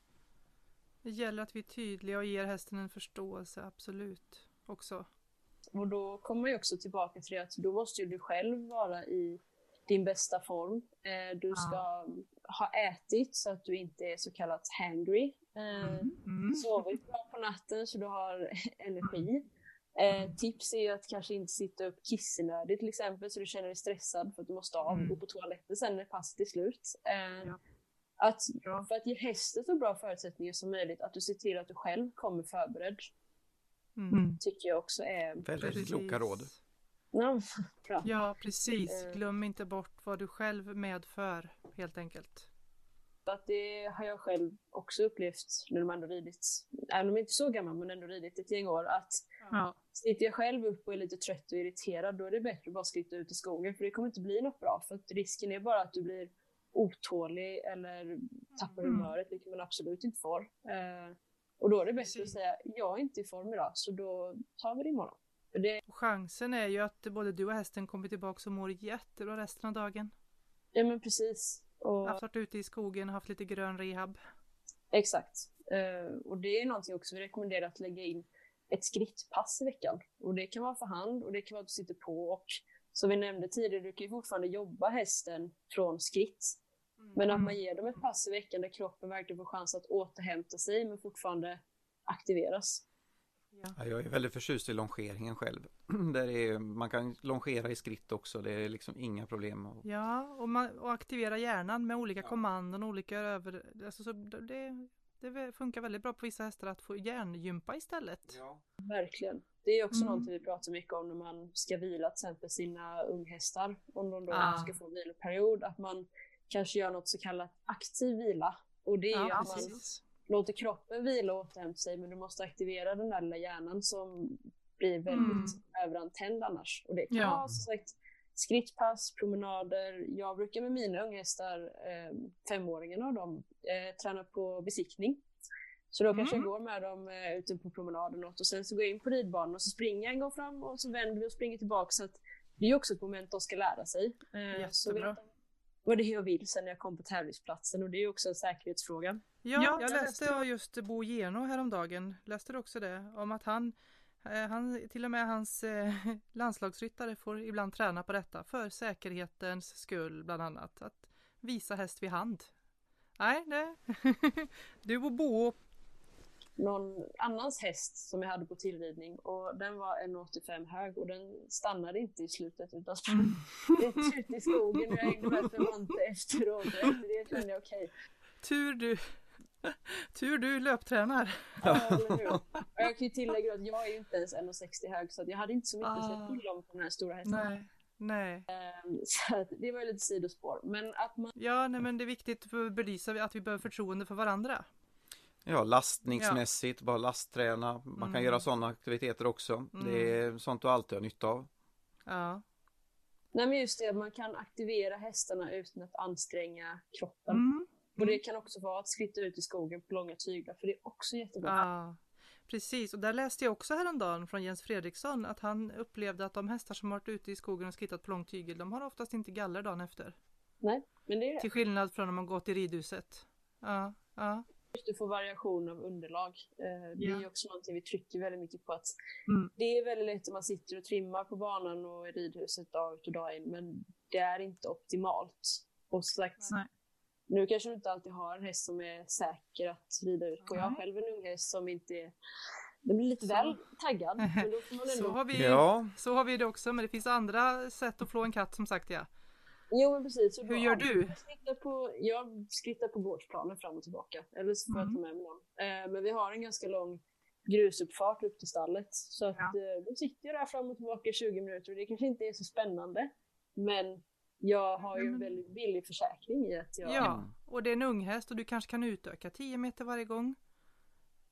Det gäller att vi är tydliga och ger hästen en förståelse, absolut. Också. Och då kommer ju också tillbaka till det att då måste ju du själv vara i din bästa form. Eh, du ska ha ätit så att du inte är så kallat hangry. Eh, Mm. Sovit bra på natten så du har energi. Eh, tips är ju att kanske inte sitta upp kissenödigt till exempel så du känner dig stressad för att du måste av och Mm. gå på toaletten sen när passet är slut. Eh, Ja. att, Bra. för att ge hästen så bra förutsättningar som möjligt, att du ser till att du själv kommer förberedd, Mm. tycker jag också är Väldigt Precis. kloka råd. ja, bra. Ja, precis. Eh. Glöm inte bort vad du själv medför, helt enkelt. Att det har jag själv också upplevt när de ändå ridit, även om jag inte är så gammal men ändå ridit ett gäng år, att Ja. sitter jag själv upp och är lite trött och irriterad då är det bättre att bara skritta ut i skogen för det kommer inte bli något bra för risken är bara att du blir otålig eller tappar Mm. humöret vilket man absolut inte får. Eh, och då är det bättre att säga jag är inte i form idag så då tar vi det imorgon. Det, chansen är ju att både du och hästen kommer tillbaka och mår jättebra resten av dagen. ja men precis. Och, Haft varit ute i skogen, haft lite grön rehab. Exakt. Eh, och det är någonting också vi rekommenderar att lägga in ett skrittpass i veckan. Och det kan vara för hand och det kan vara att du sitter på och som vi nämnde tidigare, du kan ju fortfarande jobba hästen från skritt. Men att man ger dem ett pass i veckan där kroppen verkligen får chans att återhämta sig men fortfarande aktiveras. Ja. Ja, jag är väldigt förtjust i longeringen själv. Där är, man kan longera i skritt också, det är liksom inga problem. Ja, och, man, och aktivera hjärnan med olika kommandon, olika över... Alltså, så det, det funkar väldigt bra på vissa hästar att få hjärngympa istället. Verkligen. Det är också Mm. någonting vi pratar mycket om när man ska vila till exempel sina unghästar. Om de då Ah. ska få en viloperiod. Att man kanske gör något så kallat aktiv vila. Och det är ju Ja, att man precis. Låter kroppen vila och återhämta sig men du måste aktivera den där lilla hjärnan som blir väldigt överantänd annars. Och det kan Ja. vara som sagt skrittpass, promenader. Jag brukar med mina unghästar, eh, femåringarna av dem, eh, träna på besiktning. Så då kanske Mm. jag går med dem eh, ute på promenad och och sen så går jag in på ridbanan och så springer jag en gång fram och så vänder vi och springer tillbaka. Så det är också ett moment de ska lära sig. Eh, så Jättebra. vet de vad det är jag vill sen när jag kommer på tävlingsplatsen och det är också en säkerhetsfråga. Ja, Ja, jag jag läste av just Bo Geno häromdagen. Läste du också det? Om att han, eh, han till och med hans eh, landslagsryttare får ibland träna på detta för säkerhetens skull bland annat. Att visa häst vid hand. Nej, nej. Du och Bo. någon annans häst som jag hade på tillridning och den var 1,85 hög och den stannade inte i slutet utan sprang rätt ut i skogen och jag hängde med Fermante efteråt och efter det kände jag okej. Tur du. Tur du löptränar. Ja, eller hur? Och jag kan ju tillägga att jag är ju inte ens 1,60 hög så att jag hade inte så mycket att säga Ah. till om på den här stora hästen. Nej, nej. Så att det var ju lite sidospår. Men att man Ja, nej men det är viktigt för att belysa att vi behöver förtroende för varandra. ja, lastningsmässigt, bara lastträna. Man kan Mm. göra sådana aktiviteter också. Det är sånt du alltid har nytta av. Ja. Nej men just det, man kan aktivera hästarna utan att anstränga kroppen. Mm. Och det kan också vara att skritta ut i skogen på långa tyglar för det är också jättebra. Ja, precis. Och där läste jag också häromdagen från Jens Fredriksson att han upplevde att de hästar som varit ute i skogen och skrittat på lång tygel, de har oftast inte galler dagen efter. Nej, men det är det. Till skillnad från om man gått i ridhuset. Ja, ja. Du får variation av underlag. Eh, Det är ju också någonting vi trycker väldigt mycket på. att Mm. Det är väldigt lätt om man sitter och trimmar på banan och i ridhuset dag ut och dag in, men det är inte optimalt. Och sagt, Nej. Nu kanske du inte alltid har en häst som är säker att rida ut på. Jag har själv en ung häst som inte är den blir lite Så. väl taggad. Men då får man Så ändå... har, vi, Ja, så har vi det också, men det finns andra sätt att flå en katt som sagt ja. Jo men precis. Hur gör du? Jag skrittar på, jag skrittar på gårdsplanen fram och tillbaka. Eller så får jag Mm. ta med mig någon. Eh, men vi har en ganska lång grusuppfart upp till stallet. Så att, Ja. eh, då sitter jag där fram och tillbaka i 20 minuter och det kanske inte är så spännande. Men jag har ju en väldigt billig försäkring i att jag... Ja, och det är en unghäst och du kanske kan utöka 10 meter varje gång.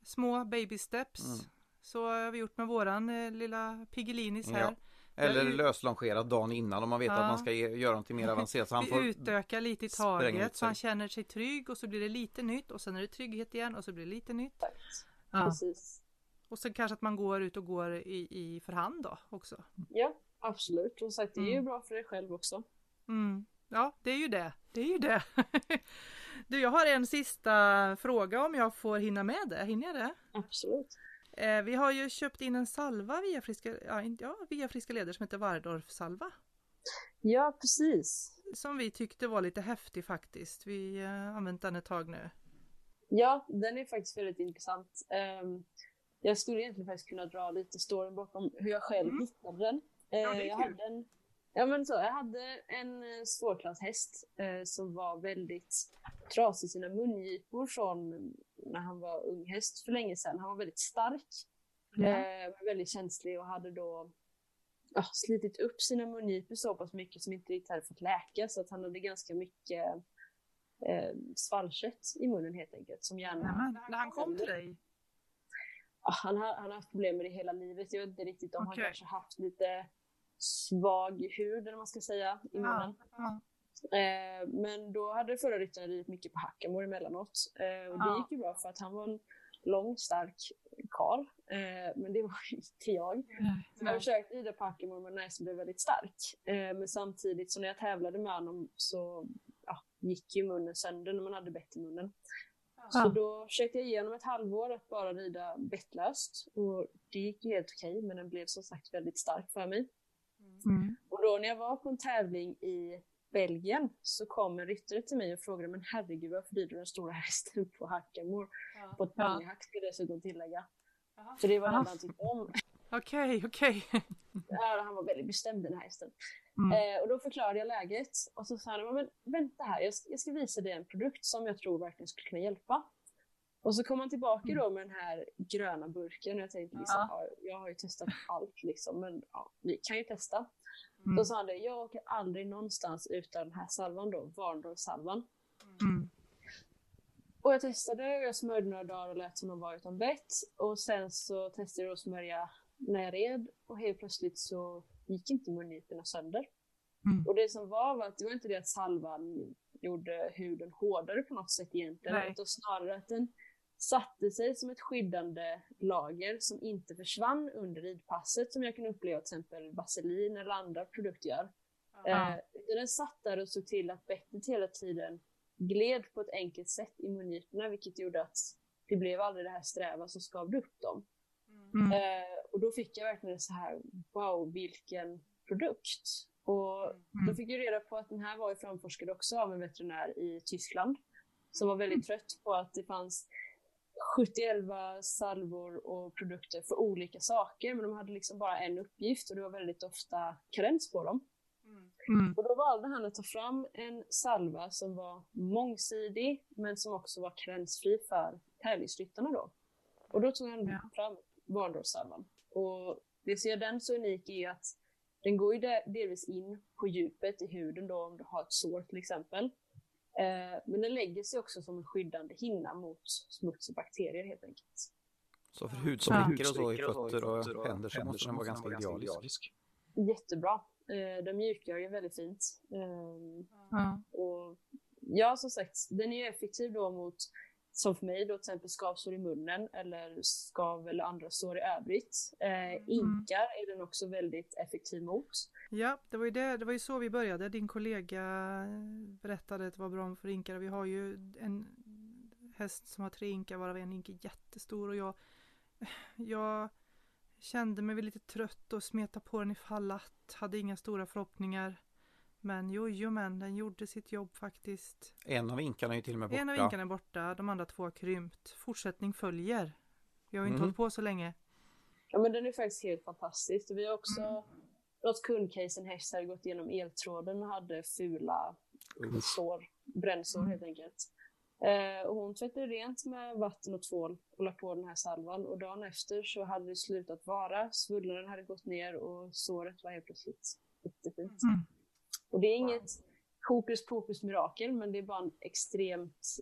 Små baby steps. Mm. Så har vi gjort med våran eh, lilla Piggellinis här. Ja. eller Vi- löslongerat dagen innan om man vet Ja. att man ska ge, göra någonting mer avancerat. Så han Vi får... utökar lite i taget så han känner sig trygg och så blir det lite nytt och sen är det trygghet igen och så blir det lite nytt. Ja. Precis. Och sen kanske att man går ut och går i, i för hand då också. Ja, absolut. Och sagt, det är ju Mm. bra för dig själv också. Mm. Ja, det är ju det. Det är ju det. du, jag har en sista fråga om jag får hinna med det. Hinner jag det? Absolut. Eh, vi har ju köpt in en salva via Friska, ja, via friska Leder som heter Waldorf-salva. Ja, precis. Som vi tyckte var lite häftig faktiskt. Vi har eh, använt den ett tag nu. Ja, den är faktiskt väldigt intressant. Ehm, jag skulle egentligen faktiskt kunna dra lite storyn bakom hur jag själv Mm. hittade den. Ja, Eh, jag, hade en, ja, men så, jag hade en eh, svårklasshäst eh, som var väldigt trasig i sina mungipor från när han var ung häst för länge sedan. Han var väldigt stark, eh, men väldigt känslig och hade då ja, slitit upp sina mungipor så pass mycket som inte riktigt hade fått läka så att han hade ganska mycket eh, svallkött i munnen helt enkelt som gärna Nämen, när han kom till dig. Ja, han, har, han har haft problem med det hela livet. Jag vet inte riktigt om Okej. han kanske haft lite svag hud eller man ska säga i munnen. Ja, Eh, men då hade förra ryttaren ridit mycket på Hackamore emellanåt. Eh, och det Ja. gick ju bra för att han var en lång, stark karl. Eh, men det var inte jag. Så jag försökte rida på Hackamore men näsan blev väldigt stark. Eh, men samtidigt så när jag tävlade med honom så ja, gick ju munnen sönder när man hade bett i munnen. Så Ja. då försökte jag igenom ett halvår att bara rida bettlöst. Och det gick ju helt okej, men den blev som sagt väldigt stark för mig. Mm. Och då när jag var på en tävling i Belgien så kom en ryttare till mig och frågade men herregud varför rider du den stora hästen på Hackamore? På ett Ja. pannhack ska jag dessutom tillägga. För det var det Ja. han tyckte om. Okej, okej. Ja, han var väldigt bestämd den här hästen. Mm. Eh, och då förklarade jag läget och så sa han, men vänta här, jag ska, jag ska visa dig en produkt som jag tror verkligen skulle kunna hjälpa. Och så kom han tillbaka då med den här gröna burken och jag tänkte liksom, Mm. Ja. ja. jag har ju testat allt liksom, men ja, vi kan ju testa. Mm. Då sa han det, jag åker aldrig någonstans utan den här salvan då, Varndorf-salvan. Mm. Och jag testade och jag smörjde några dagar och lät som de var utan bett. Och sen så testade jag att smörja när jag red och helt plötsligt så gick inte mungiporna sönder. Mm. Och det som var var att det var inte det att salvan gjorde huden hårdare på något sätt egentligen. Nej. Utan snarare att den satte sig som ett skyddande lager som inte försvann under ridpasset som jag kan uppleva till exempel vaselin eller andra produkter gör. Eh, den satt där och såg till att bettet hela tiden gled på ett enkelt sätt i mungiporna vilket gjorde att det blev aldrig det här sträva som skavde upp dem. Mm. Eh, och då fick jag verkligen så här, wow vilken produkt. Och då fick jag reda på att den här var ju framforskad också av en veterinär i Tyskland. Som var väldigt trött på att det fanns 71 salvor och produkter för olika saker men de hade liksom bara en uppgift och det var väldigt ofta karens på dem. Mm. Och då valde han att ta fram en salva som var mångsidig men som också var karensfri för tävlingsryttarna då. Och då tog han Ja. fram Varndorfsalvan. Och det som gör den så unik är att den går ju de- delvis in på djupet i huden då om du har ett sår till exempel. Eh, men den lägger sig också som en skyddande hinna mot smuts och bakterier helt enkelt. Så för hud Ja. och så i fötter och händer så måste den vara ganska idealisk. Jättebra. Eh, den mjukgör ju väldigt fint. Eh, Ja. Och ja, som sagt, den är ju effektiv då mot, som för mig då till exempel skavsår i munnen eller skav eller andra sår i övrigt. Eh, inkar är den också väldigt effektiv mot. Ja, det var, ju det, det var ju så vi började. Din kollega berättade att det var bra för inkar. Vi har ju en häst som har tre inkar varav en ink är jättestor och jag, jag kände mig lite trött och smeta på den ifall att, hade inga stora förhoppningar. Men jojo men den gjorde sitt jobb faktiskt. En av inkarna är ju till och med borta. En av inkarna är borta, de andra två har krympt. Fortsättning följer. Vi har ju inte Mm. hållit på så länge. Ja men den är faktiskt helt fantastisk. Vi har också något kundcase, en häst hade gått igenom eltråden och hade fula Uff. sår, brännsår helt enkelt. Eh, och hon tvättade rent med vatten och tvål och la på den här salvan och dagen efter så hade det slutat vara, svullnaden hade gått ner och såret var helt plötsligt jättefint. Mm. Och det är inget hokus pokus mirakel men det är bara en extremt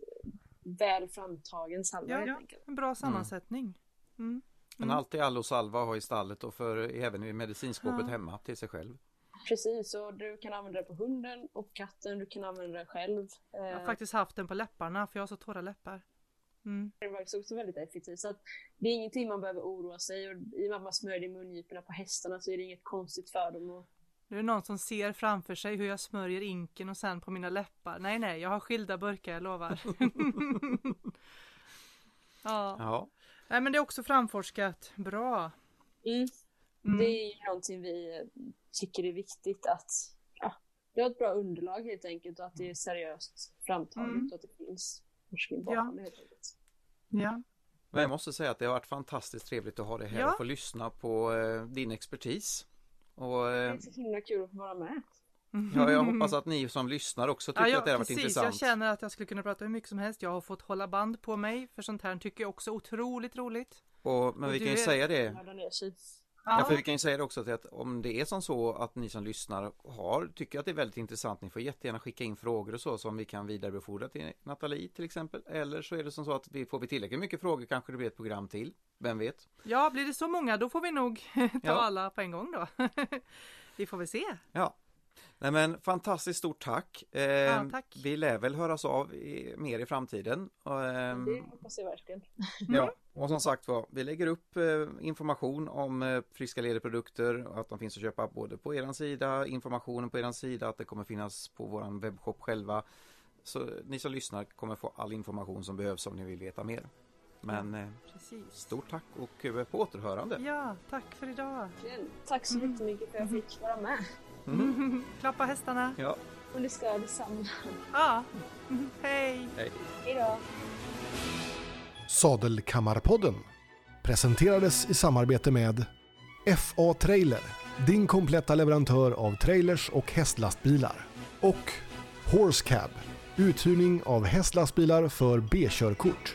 väl framtagen salva Ja, ja. En bra sammansättning. Mm. Men Mm. allt i allo salva har i stallet och för även i medicinskåpet Ja. hemma till sig själv. Precis, och du kan använda det på hunden och katten, du kan använda det själv. Eh, Jag har faktiskt haft den på läpparna för jag har så torra läppar. Mm. Det är faktiskt också väldigt effektivt. Så att det är ingenting man behöver oroa sig och i och med att man smörjer det i mungiporna på hästarna så är det inget konstigt för dem. Och Nu är det någon som ser framför sig hur jag smörjer inken och sen på mina läppar. Nej, nej, jag har skilda burkar, jag lovar. ja, Ja, nej men det är också framforskat. Bra. Mm. Det är ju någonting vi tycker är viktigt att ja, det har ett bra underlag helt enkelt och att det är seriöst framtaget Mm. och att det finns forskning Ja. bakom det helt enkelt. Ja. men jag måste säga att det har varit fantastiskt trevligt att ha dig här Ja. och få lyssna på eh, din expertis. Och Det eh, är så himla kul att få vara med. ja, jag hoppas att ni som lyssnar också tycker Ja, ja, att det har varit precis. intressant. Jag känner att jag skulle kunna prata hur mycket som helst. Jag har fått hålla band på mig för sånt här tycker jag också är otroligt roligt. Och, men Och vi kan ju är- säga det. Ja, för vi kan ju säga det också att om det är som så att ni som lyssnar har, tycker att det är väldigt intressant, ni får jättegärna skicka in frågor och så som vi kan vidarebefordra till Nathalie till exempel. Eller så är det som så att vi får vi tillräckligt mycket frågor kanske det blir ett program till. Vem vet? Ja, blir det så många då får vi nog ta Ja. alla på en gång då. vi får väl se. Ja. Nej men fantastiskt stort tack. Eh, Ja, tack. Vi lär väl höras av i, mer i framtiden. Och, ehm, Det hoppas jag verkligen. Ja, och som sagt var, vi lägger upp eh, information om eh, friska lederprodukter, att de finns att köpa både på eran sida, informationen på eran sida, att det kommer finnas på våran webbshop själva. Så ni som lyssnar kommer få all information som behövs om ni vill veta mer. Men eh, Precis. stort tack och eh, på återhörande. Ja, tack för idag. Tack så Mm. jättemycket för att jag fick vara med. Mm. Klappa hästarna. Ja, Och det ska detsamma. Ja. Hej. hej. Hej då. Sadelkammarpodden presenterades i samarbete med FA Trailer, din kompletta leverantör av trailers och hästlastbilar. Och Horse Cab, uthyrning av hästlastbilar för B-körkort.